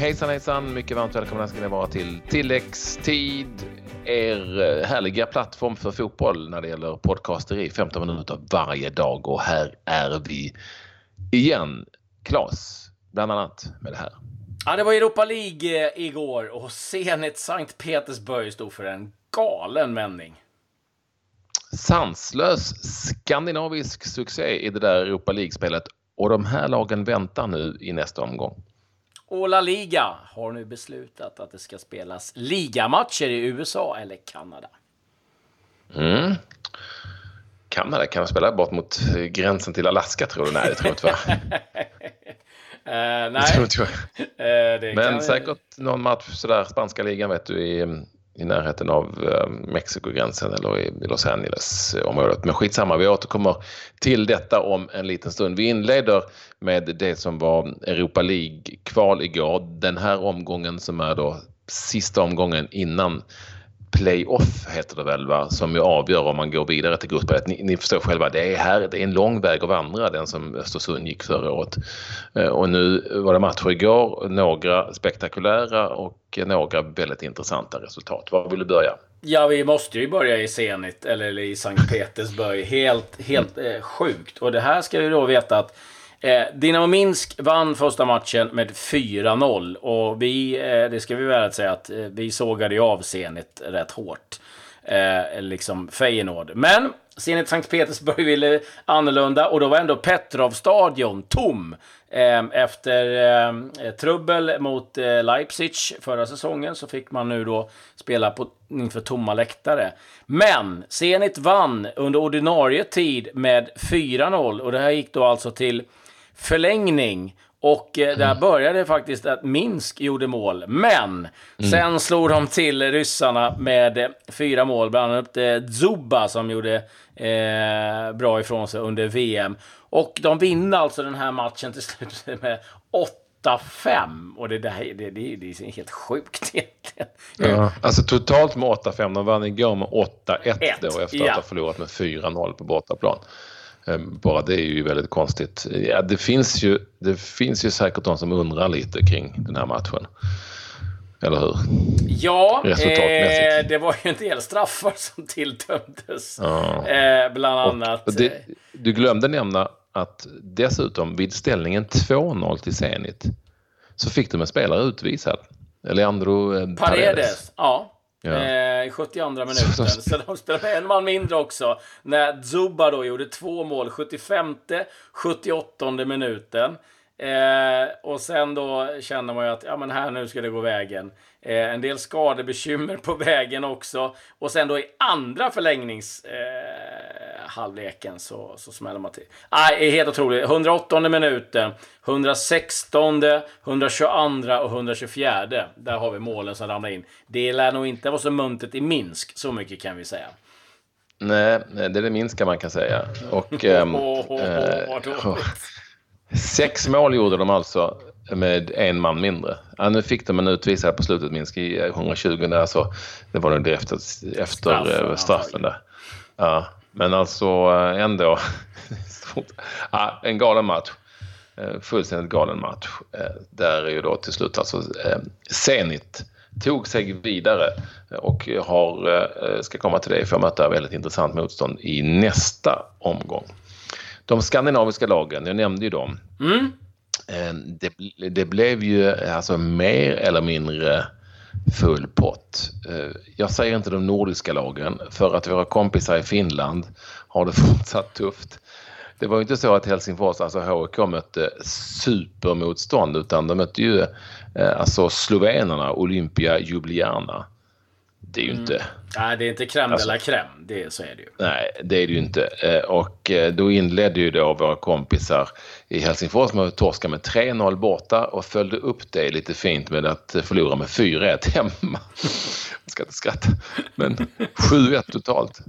Hejsan hejsan! Mycket varmt välkomna ska ni vara till tilläggstid. Er eh, härliga plattform för fotboll när det gäller podcasteri. 15 minuter varje dag och här är vi igen. Klas, bland annat med det här. Ja, det var Europa League eh, igår och Zenit Sankt Petersburg stod för en galen vändning. Sanslös skandinavisk succé i det där Europa League-spelet och de här lagen väntar nu i nästa omgång. Och La Liga har nu beslutat att det ska spelas ligamatcher i USA eller Kanada. Mm. Kanada kan spela bort mot gränsen till Alaska tror du? Nej, det tror jag inte va? uh, nej. Det tror jag. Uh, Men kan... säkert någon match sådär, spanska ligan vet du i i närheten av eh, Mexikogränsen eller i Los Angeles-området. Men skitsamma, vi återkommer till detta om en liten stund. Vi inleder med det som var Europa League-kval igår. Den här omgången som är då sista omgången innan playoff heter det väl, va? som ju avgör om man går vidare till gruppspelet. Ni, ni förstår själva, det är, här, det är en lång väg att vandra, den som Östersund gick förra året. Eh, och nu var det matcher igår, några spektakulära och några väldigt intressanta resultat. Var vill du börja? Ja, vi måste ju börja i Zenit, eller i Sankt Petersburg. Helt, helt mm. eh, sjukt. Och det här ska vi då veta att Eh, Dinamo Minsk vann första matchen med 4-0 och vi, eh, det ska vi väl säga att eh, vi sågade ju av Zenit rätt hårt. Eh, liksom Feyenoord. Men Zenit Sankt Petersburg ville annorlunda och då var ändå Petrov-stadion tom. Eh, efter eh, trubbel mot eh, Leipzig förra säsongen så fick man nu då spela på, inför tomma läktare. Men Zenit vann under ordinarie tid med 4-0 och det här gick då alltså till förlängning. Och eh, där mm. började faktiskt att Minsk gjorde mål. Men mm. sen slog de till ryssarna med eh, fyra mål. Bland annat eh, Zuba som gjorde eh, bra ifrån sig under VM. Och de vinner alltså den här matchen till slut med 8-5. Och det, där, det, det, det är helt sjukt egentligen. Ja, alltså totalt med 8-5. De vann igår med 8-1 då efter att ha förlorat med 4-0 på bortaplan. Ehm, bara det är ju väldigt konstigt. Ja, det, finns ju, det finns ju säkert de som undrar lite kring den här matchen. Eller hur? Ja, eh, det var ju en del straffar som tilltömdes. Ja. Eh, bland annat. Det, du glömde nämna att dessutom vid ställningen 2-0 till Zenit så fick de en spelare utvisad. Leandro eh, Paredes. Paredes. Ja. Ja. Eh, I 72 minuten. Så de spelade med en man mindre också. När Zuba då gjorde två mål. 75, 78 minuten. Eh, och sen då känner man ju att ja, men här nu ska det gå vägen. Eh, en del skadebekymmer på vägen också. Och sen då i andra förlängningshalvleken eh, så, så smäller man till. Ah, helt otroligt. 108 minuten, 116, 122 och 124. Där har vi målen som ramlar in. Det lär nog inte vara så muntet i Minsk, så mycket kan vi säga. Nej, det är det minska man kan säga. Och, ähm, oh, oh, oh, Sex mål gjorde de alltså med en man mindre. Ja, nu fick de en utvisad på slutet, minst i 120 där, så det var nog efter, efter straffen, straffen där. Ja, men alltså eh, ändå ja, en galen match. Eh, fullständigt galen match. Eh, där är ju då till slut alltså Zenit tog sig vidare och har, ska komma till det för att möta väldigt intressant motstånd i nästa omgång. De skandinaviska lagen, jag nämnde ju dem. Mm. Eh, det, det, blev ju alltså mer eller mindre full pott. Eh, jag säger inte de nordiska lagen för att våra kompisar i Finland har det fortsatt tufft. Det var ju inte så att Helsingfors, alltså HK, mötte supermotstånd utan de mötte ju eh, alltså slovenerna Olympia Ljubljana det är ju mm. inte... Nej, det är inte crème alltså, de la crème. Det, så är det ju. Nej, det är det ju inte. Eh, och eh, då inledde ju då våra kompisar i Helsingfors med att torska med 3-0 borta och följde upp det lite fint med att förlora med 4-1 hemma. Jag ska inte skratta. Men 7-1 totalt.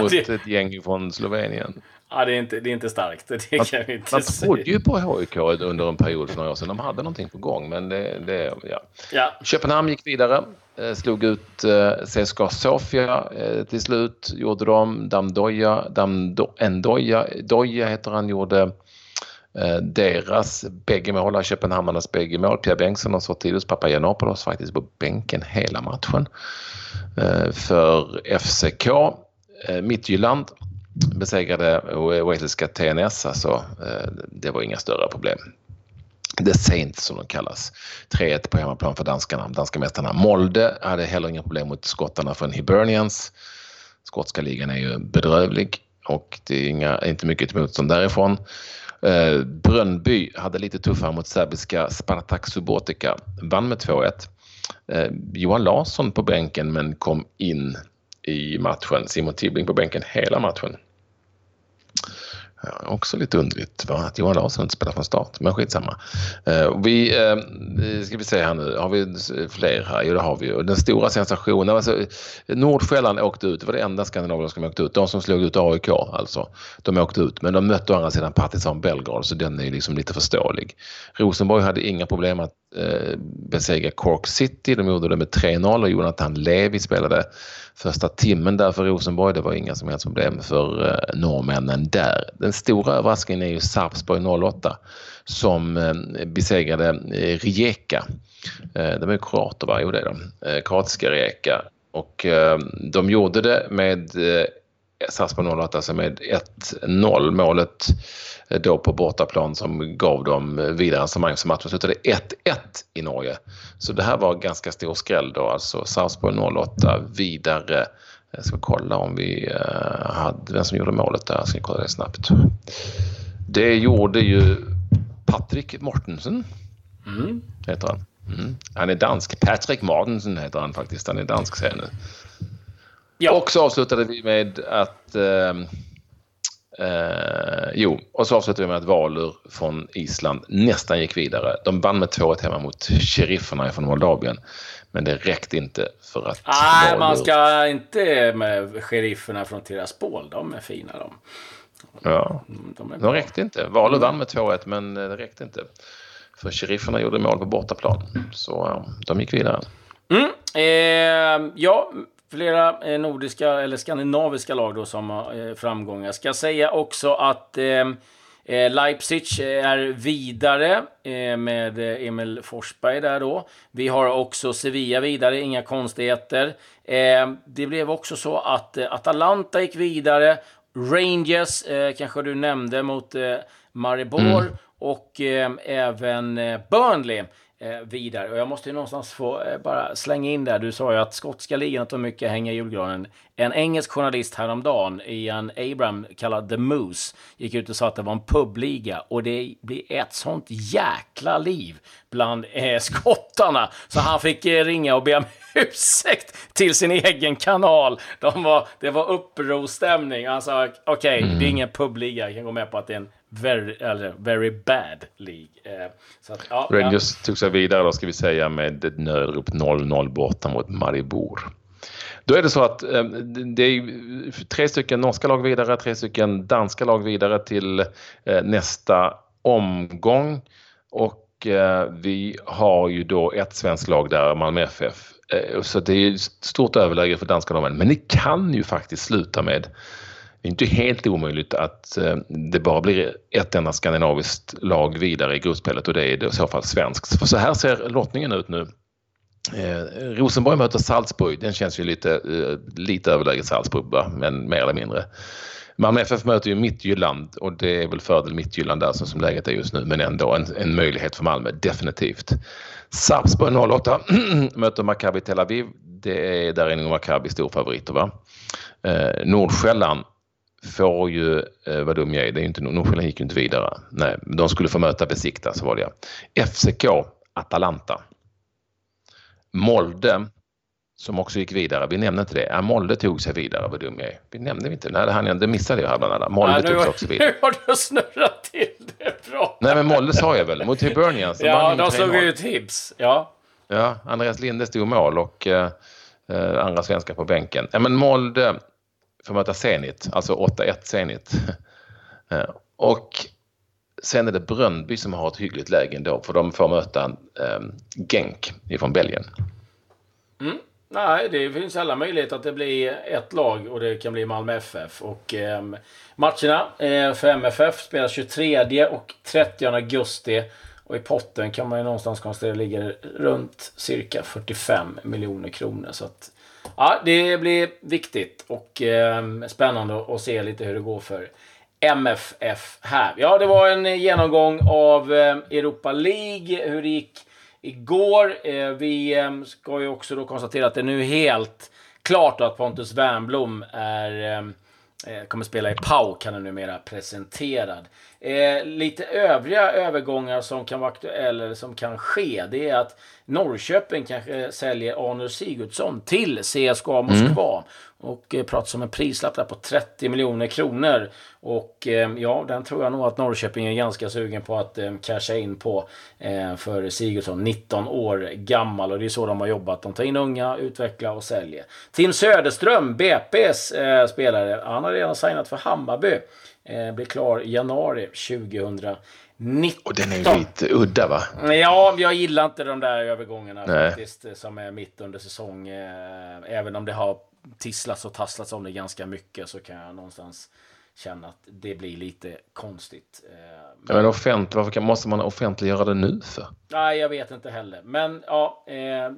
Mot ett gäng från Slovenien. Ja, det är inte, det är inte starkt. Det kan man, inte man trodde ju på HIK under en period för några år sedan. De hade någonting på gång, men det... det ja. ja. Köpenhamn gick vidare. Eh, slog ut eh, CSKA Sofia eh, till slut. Gjorde de. Damdoja, Damdo, Endoja, Doja heter han, gjorde deras bägge mål, Köpenhamnarnas bägge mål, Pierre Bengtsson och Sortidus Papagiannopoulos faktiskt på bänken hela matchen. För FCK, Midtjylland besegrade walesiska TNS, alltså eh, det var inga större problem. The Saints som de kallas. 3-1 på hemmaplan för danskarna, danska mästarna. Molde hade heller inga problem mot skottarna från Hibernians. Skotska ligan är ju bedrövlig och det är inga, inte mycket motstånd därifrån. Eh, Brönnby hade lite tuffare mot serbiska Spartak Subotica. Vann med 2-1. Eh, Johan Larsson på bänken men kom in i matchen. Simon Tibbling på bänken hela matchen. Ja, också lite underligt va? att Johan Larsson inte spelar från start, men skitsamma. Uh, vi, uh, ska vi se här nu, har vi fler här? Jo det har vi ju. Den stora sensationen, alltså, Nordsjälland åkte ut, det var det enda skandinaviska som åkte ut. De som slog ut AIK alltså, de åkte ut. Men de mötte å andra sidan Partizan Belgrad så den är ju liksom lite förståelig. Rosenborg hade inga problem att uh, besegra Cork City, de gjorde det med 3-0 och Jonathan Levi spelade första timmen där för Rosenborg. Det var inga som helst problem för eh, norrmännen där. Den stora överraskningen är ju Sarpsborg 08 som eh, besegrade eh, Rijeka. Eh, de är ju kroater va? Jo det är de. Eh, kroatiska Rijeka. Och eh, de gjorde det med Sarpsborg 08 alltså med 1-0. Målet då på bortaplan som gav dem vidare avancemang så matchen slutade 1-1 i Norge. Så det här var ganska stor skräll då, alltså Sarpsborg 08 vidare. Jag ska kolla om vi uh, hade, vem som gjorde målet där, jag ska kolla det snabbt. Det gjorde ju Patrik Mortensen. Mm. Heter han. Mm. Han är dansk. Patrik Mortensen heter han faktiskt. Han är dansk säger nu. Ja. Och så avslutade vi med att uh, Eh, jo, och så avslutar vi med att Valur från Island nästan gick vidare. De vann med 2-1 hemma mot sherifferna från Moldavien. Men det räckte inte för att... Nej, Valur... man ska inte med sherifferna från Tiraspol. De är fina de. Ja, de, de räckte inte. Valur vann med 2-1 men det räckte inte. För sherifferna gjorde mål på bortaplan. Så de gick vidare. Mm, eh, ja, flera eh, nordiska eller skandinaviska lag då som har eh, framgångar. Ska säga också att eh, Leipzig är vidare med Emil Forsberg där då. Vi har också Sevilla vidare, inga konstigheter. Det blev också så att Atalanta gick vidare. Rangers kanske du nämnde mot Maribor mm. och även Burnley eh, vidare. Och jag måste ju någonstans få eh, bara slänga in där. Du sa ju att skotska ligan tar mycket hänga i julgranen. En engelsk journalist häromdagen, Ian Abram, kallad The Moose, gick ut och sa att det var en publiga. Och det blir ett sånt jäkla liv bland eh, skottarna. Så han fick eh, ringa och be om ursäkt till sin egen kanal. De var, det var upprorstämning. Han sa okej, okay, mm. det är ingen publiga. Jag kan gå med på att det är en very, eller very bad League. Eh, så att, ja, Rangers ja. tog sig vidare då ska vi säga med ett nödrop 0-0 borta mot Maribor. Då är det så att eh, det är tre stycken norska lag vidare, tre stycken danska lag vidare till eh, nästa omgång. Och vi har ju då ett svenskt lag där, Malmö FF. Så det är stort överläge för danska lagen. Men det kan ju faktiskt sluta med det är inte helt omöjligt att eh, det bara blir ett enda skandinaviskt lag vidare i gruppspelet och det är i så fall svenskt. För så här ser lottningen ut nu. Eh, Rosenborg möter Salzburg, den känns ju lite, eh, lite överlägset Salzburg, va? men mer eller mindre. Malmö FF möter ju Midtjylland och det är väl fördel Midtjylland där som läget är just nu, men ändå en, en möjlighet för Malmö, definitivt. Sarpsborg 08 möter Maccabi Tel Aviv. Det är där är nog Maccabi storfavoriter. Va? Eh, Nordsjälland får ju, eh, vad dum jag är, det är inte, Nordsjälland gick ju inte vidare. Nej, de skulle få möta Besikta, så var det ja. FCK, Atalanta. Molde, som också gick vidare. Vi nämnde inte det. Ja, Molde tog sig vidare, vad dum jag är. Vi nämnde inte. Nej, det, han, det missade jag här bland alla. Molde ja, tog sig också vidare. Nu har du snurrat till det bra. Nej, men Molde sa jag väl. Mot Hibernians. Ja, de slog ut Hibs. Ja. Ja, Andreas Linde stod mål och eh, eh, andra svenskar på bänken. Ja, men Molde får möta Zenit, alltså 8-1 Zenit. Eh, och sen är det Brönnby som har ett hyggligt läge ändå för de får möta ehm, Genk ifrån Belgien. Mm. Nej, det finns alla möjligheter att det blir ett lag och det kan bli Malmö FF. Och eh, matcherna eh, för MFF spelas 23 och 30 augusti. Och i potten kan man ju någonstans konstatera ligger runt cirka 45 miljoner kronor. Så att, ja, det blir viktigt och eh, spännande att se lite hur det går för MFF här. Ja, det var en genomgång av eh, Europa League, hur det gick igår. Eh, vi eh, ska ju också då konstatera att det är nu helt klart att Pontus Wernbloom är ehm, kommer spela i PAOK, han är numera presenterad. Eh, lite övriga övergångar som kan vara aktuella eller som kan ske, det är att Norrköping kanske säljer Arnor Sigurdsson till CSKA Moskva. Mm. Och eh, pratas om en prislapp där på 30 miljoner kronor. Och eh, ja, den tror jag nog att Norrköping är ganska sugen på att eh, casha in på. Eh, för Sigurdsson, 19 år gammal. Och det är så de har jobbat. De tar in unga, utvecklar och säljer. Tim Söderström, BP's eh, spelare, han har redan signat för Hammarby. Eh, blir klar i januari 2019. Och den är ju lite udda va? Ja, jag gillar inte de där övergångarna Nej. faktiskt. Som är mitt under säsong. Eh, även om det har tisslats och tasslats om det ganska mycket så kan jag någonstans känna att det blir lite konstigt. Ja, men offent, varför måste man offentliggöra det nu för? Nej, jag vet inte heller. Men ja, eh,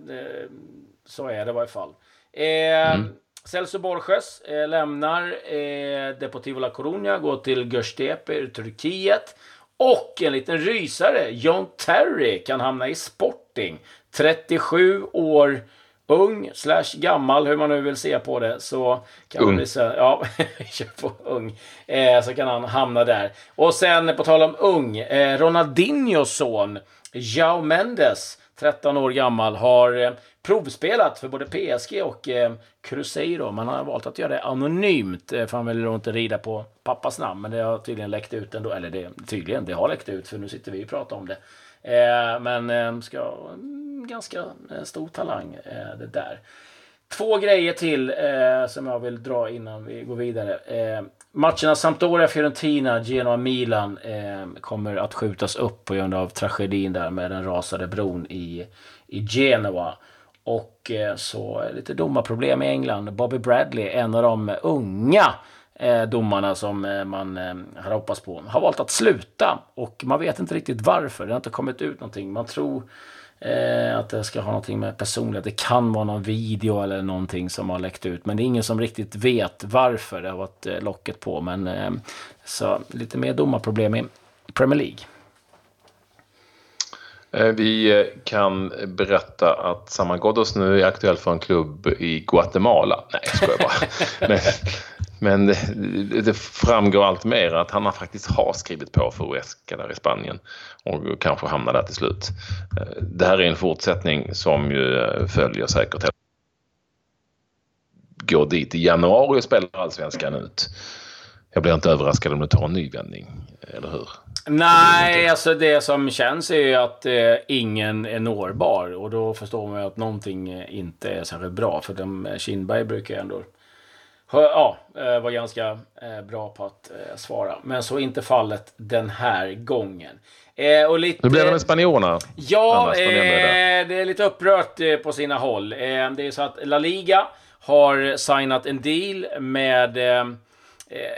så är det i varje fall. Eh, mm. Celso Borges eh, lämnar eh, Deportivo La Coruña, går till Göztepe i Turkiet. Och en liten rysare, John Terry, kan hamna i Sporting. 37 år ung slash gammal, hur man nu vill se på det. Så kan ung. Så, ja, kör på ung. Eh, så kan han hamna där. Och sen på tal om ung, eh, Ronaldinhos son, Jao Mendes, 13 år gammal, har eh, provspelat för både PSG och eh, Cruzeiro. Man har valt att göra det anonymt, eh, för han vill inte rida på pappas namn. Men det har tydligen läckt ut ändå. Eller det, tydligen, det har läckt ut, för nu sitter vi och pratar om det. Eh, men eh, ska, mm, ganska eh, stor talang, eh, det där. Två grejer till eh, som jag vill dra innan vi går vidare. Eh, matcherna Sampdoria, Fiorentina, Genoa, Milan eh, kommer att skjutas upp på grund av tragedin där med den rasade bron i, i Genoa. Och eh, så lite domarproblem i England. Bobby Bradley, en av de unga eh, domarna som eh, man eh, hade hoppats på, har valt att sluta. Och man vet inte riktigt varför. Det har inte kommit ut någonting. Man tror Eh, att det ska ha någonting med personlighet. Det kan vara någon video eller någonting som har läckt ut. Men det är ingen som riktigt vet varför det har varit eh, locket på. Men eh, så lite mer domarproblem i Premier League. Eh, vi kan berätta att Saman Ghoddos nu är aktuell för en klubb i Guatemala. Nej, jag skojar bara. Men, men det, det, framgår allt mer att han faktiskt har skrivit på för Huesca där i Spanien och kanske hamnar där till slut. Det här är en fortsättning som ju följer säkert går dit i januari och spelar allsvenskan ut. Jag blir inte överraskad om det tar en ny vändning, eller hur? Nej, alltså det som känns är ju att eh, ingen är nårbar och då förstår man ju att någonting inte är särskilt bra för de eh, Kindberg brukar ju ändå ja, eh, var ganska eh, bra på att eh, svara. Men så inte fallet den här gången. och lite, Hur blev det med spanjorerna? Ja, det är lite upprört på sina håll. det är så att La Liga har signat en deal med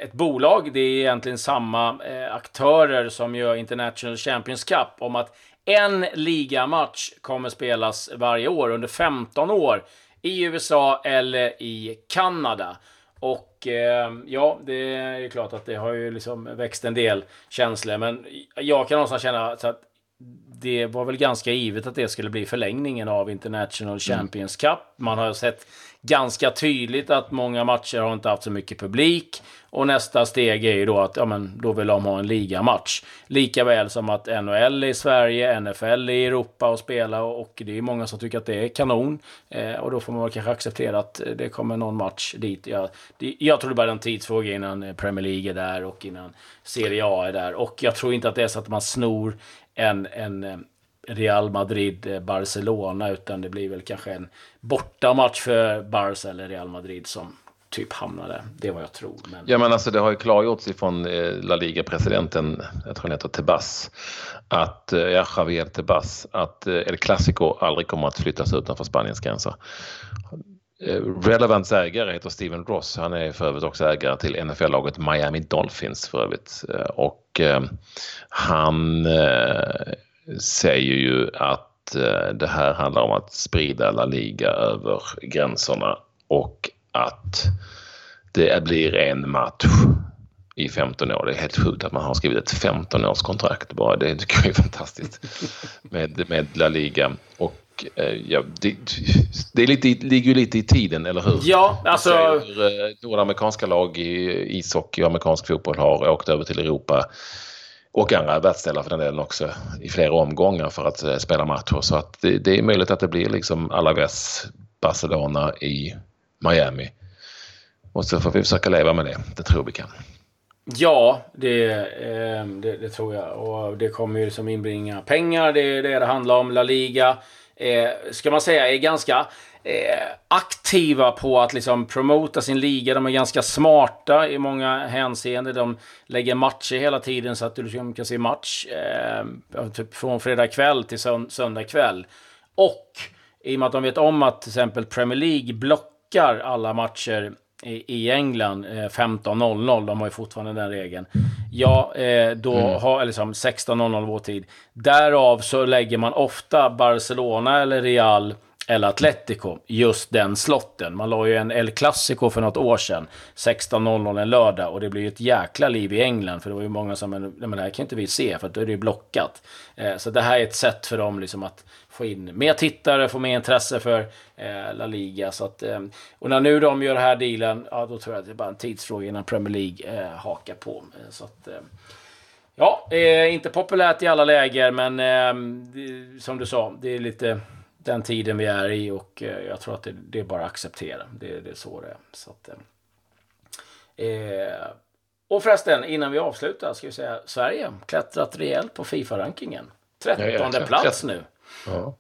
ett bolag. Det är egentligen samma aktörer som gör International Champions Cup om att en ligamatch kommer spelas varje år under 15 år i USA eller i Kanada. Och eh, ja, det är ju klart att det har ju liksom växt en del känslor. Men jag kan någonstans känna så att det var väl ganska givet att det skulle bli förlängningen av International mm. Champions Cup. Man har sett ganska tydligt att många matcher har inte haft så mycket publik. Och nästa steg är ju då att ja, men, då vill de ha en ligamatch. Likaväl som att NHL i Sverige, NFL i Europa och spela och det är många som tycker att det är kanon. Eh, och då får man kanske acceptera att det kommer någon match dit. Jag, det, jag tror det bara är en tidsfråga innan Premier League är där och innan Serie A är där. Och jag tror inte att det är så att man snor en, en eh, Real Madrid-Barcelona, eh, utan det blir väl kanske en bortamatch för Barca eller Real Madrid som typ hamnar där. Det är vad jag tror. Men... Ja men alltså det har ju klargjorts ifrån eh, La Liga-presidenten, jag tror han heter Tebas, att, ja, Javier Tebas, att El Clasico aldrig kommer att flyttas utanför Spaniens gränser. Relevants ägare heter Steven Ross. Han är för övrigt också ägare till NFL-laget Miami Dolphins för övrigt. Och han säger ju att det här handlar om att sprida La Liga över gränserna och att det blir en match i 15 år. Det är helt sjukt att man har skrivit ett 15 års kontrakt bara. Det tycker jag är fantastiskt med, med La Liga. Och eh, ja, det, det är lite, ligger ju lite i tiden, eller hur? Ja, alltså... Hur, eh, nordamerikanska lag i ishockey och amerikansk fotboll har åkt över till Europa och andra världsdelar för den delen också i flera omgångar för att eh, spela matcher. Så att det, det är möjligt att det blir liksom Alaves Barcelona i Miami. Och så får vi försöka leva med det. Det tror vi kan. Ja, det, eh, det, det, tror jag. Och det kommer ju som inbringa pengar. Det är det det handlar om. La Liga, eh, ska man säga, är ganska eh, aktiva på att liksom promota sin liga. De är ganska smarta i många hänseenden. De lägger matcher hela tiden så att du liksom kan se match eh, typ från fredag kväll till söndag kväll. Och i och med att de vet om att till exempel Premier League blockar alla matcher i England 15.00, eh, de har ju fortfarande den regeln. Ja, eh, då mm. har, eller som 16.00 vår tid. Därav så lägger man ofta Barcelona eller Real eller Atletico, just den slotten. Man la ju en El Clasico för något år sedan, 16.00 en lördag, och det blev ju ett jäkla liv i England, för det var ju många som, men det här kan inte vi se, för då är det ju blockat. Eh, så det här är ett sätt för dem liksom att få in mer tittare, få mer intresse för eh, La Liga. Så att, eh, och när nu de gör den här dealen, ja då tror jag att det är bara en tidsfråga innan Premier League eh, hakar på. Eh, så att, eh, ja, eh, inte populärt i alla läger, men det, som du sa, det är lite den tiden vi är i och jag tror att det, det är bara att acceptera. Det, det är så det är. Så att, och förresten, innan vi avslutar ska vi säga Sverige klättrat rejält på Fifa-rankingen. 13 plats nu. Ja.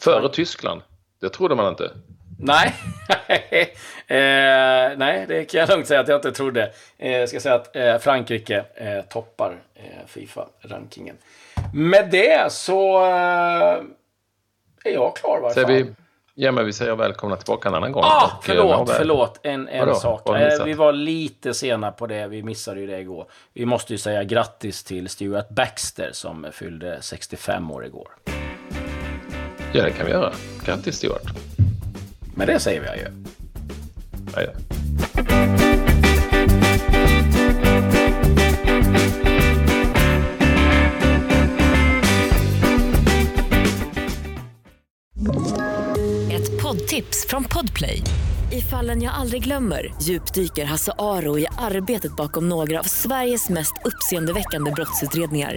Före Tyskland. Det trodde man inte. Nej, eh, nej, det kan jag lugnt säga att jag inte trodde. Eh, jag ska säga att eh, Frankrike eh, toppar eh, Fifa-rankingen. Med det så eh, är jag klar. Vi, ja, men vi säger välkomna tillbaka en annan gång. Ah, och, förlåt, förlåt. En, en sak. Var vi var lite sena på det. Vi missade ju det igår. Vi måste ju säga grattis till Stuart Baxter som fyllde 65 år igår. Ja, det kan vi göra. Grattis Stuart. Men det säger vi adjö. Adjö. Ett poddtips från Podplay. I fallen jag aldrig glömmer djupdyker Hasse Aro i arbetet bakom några av Sveriges mest uppseendeväckande brottsutredningar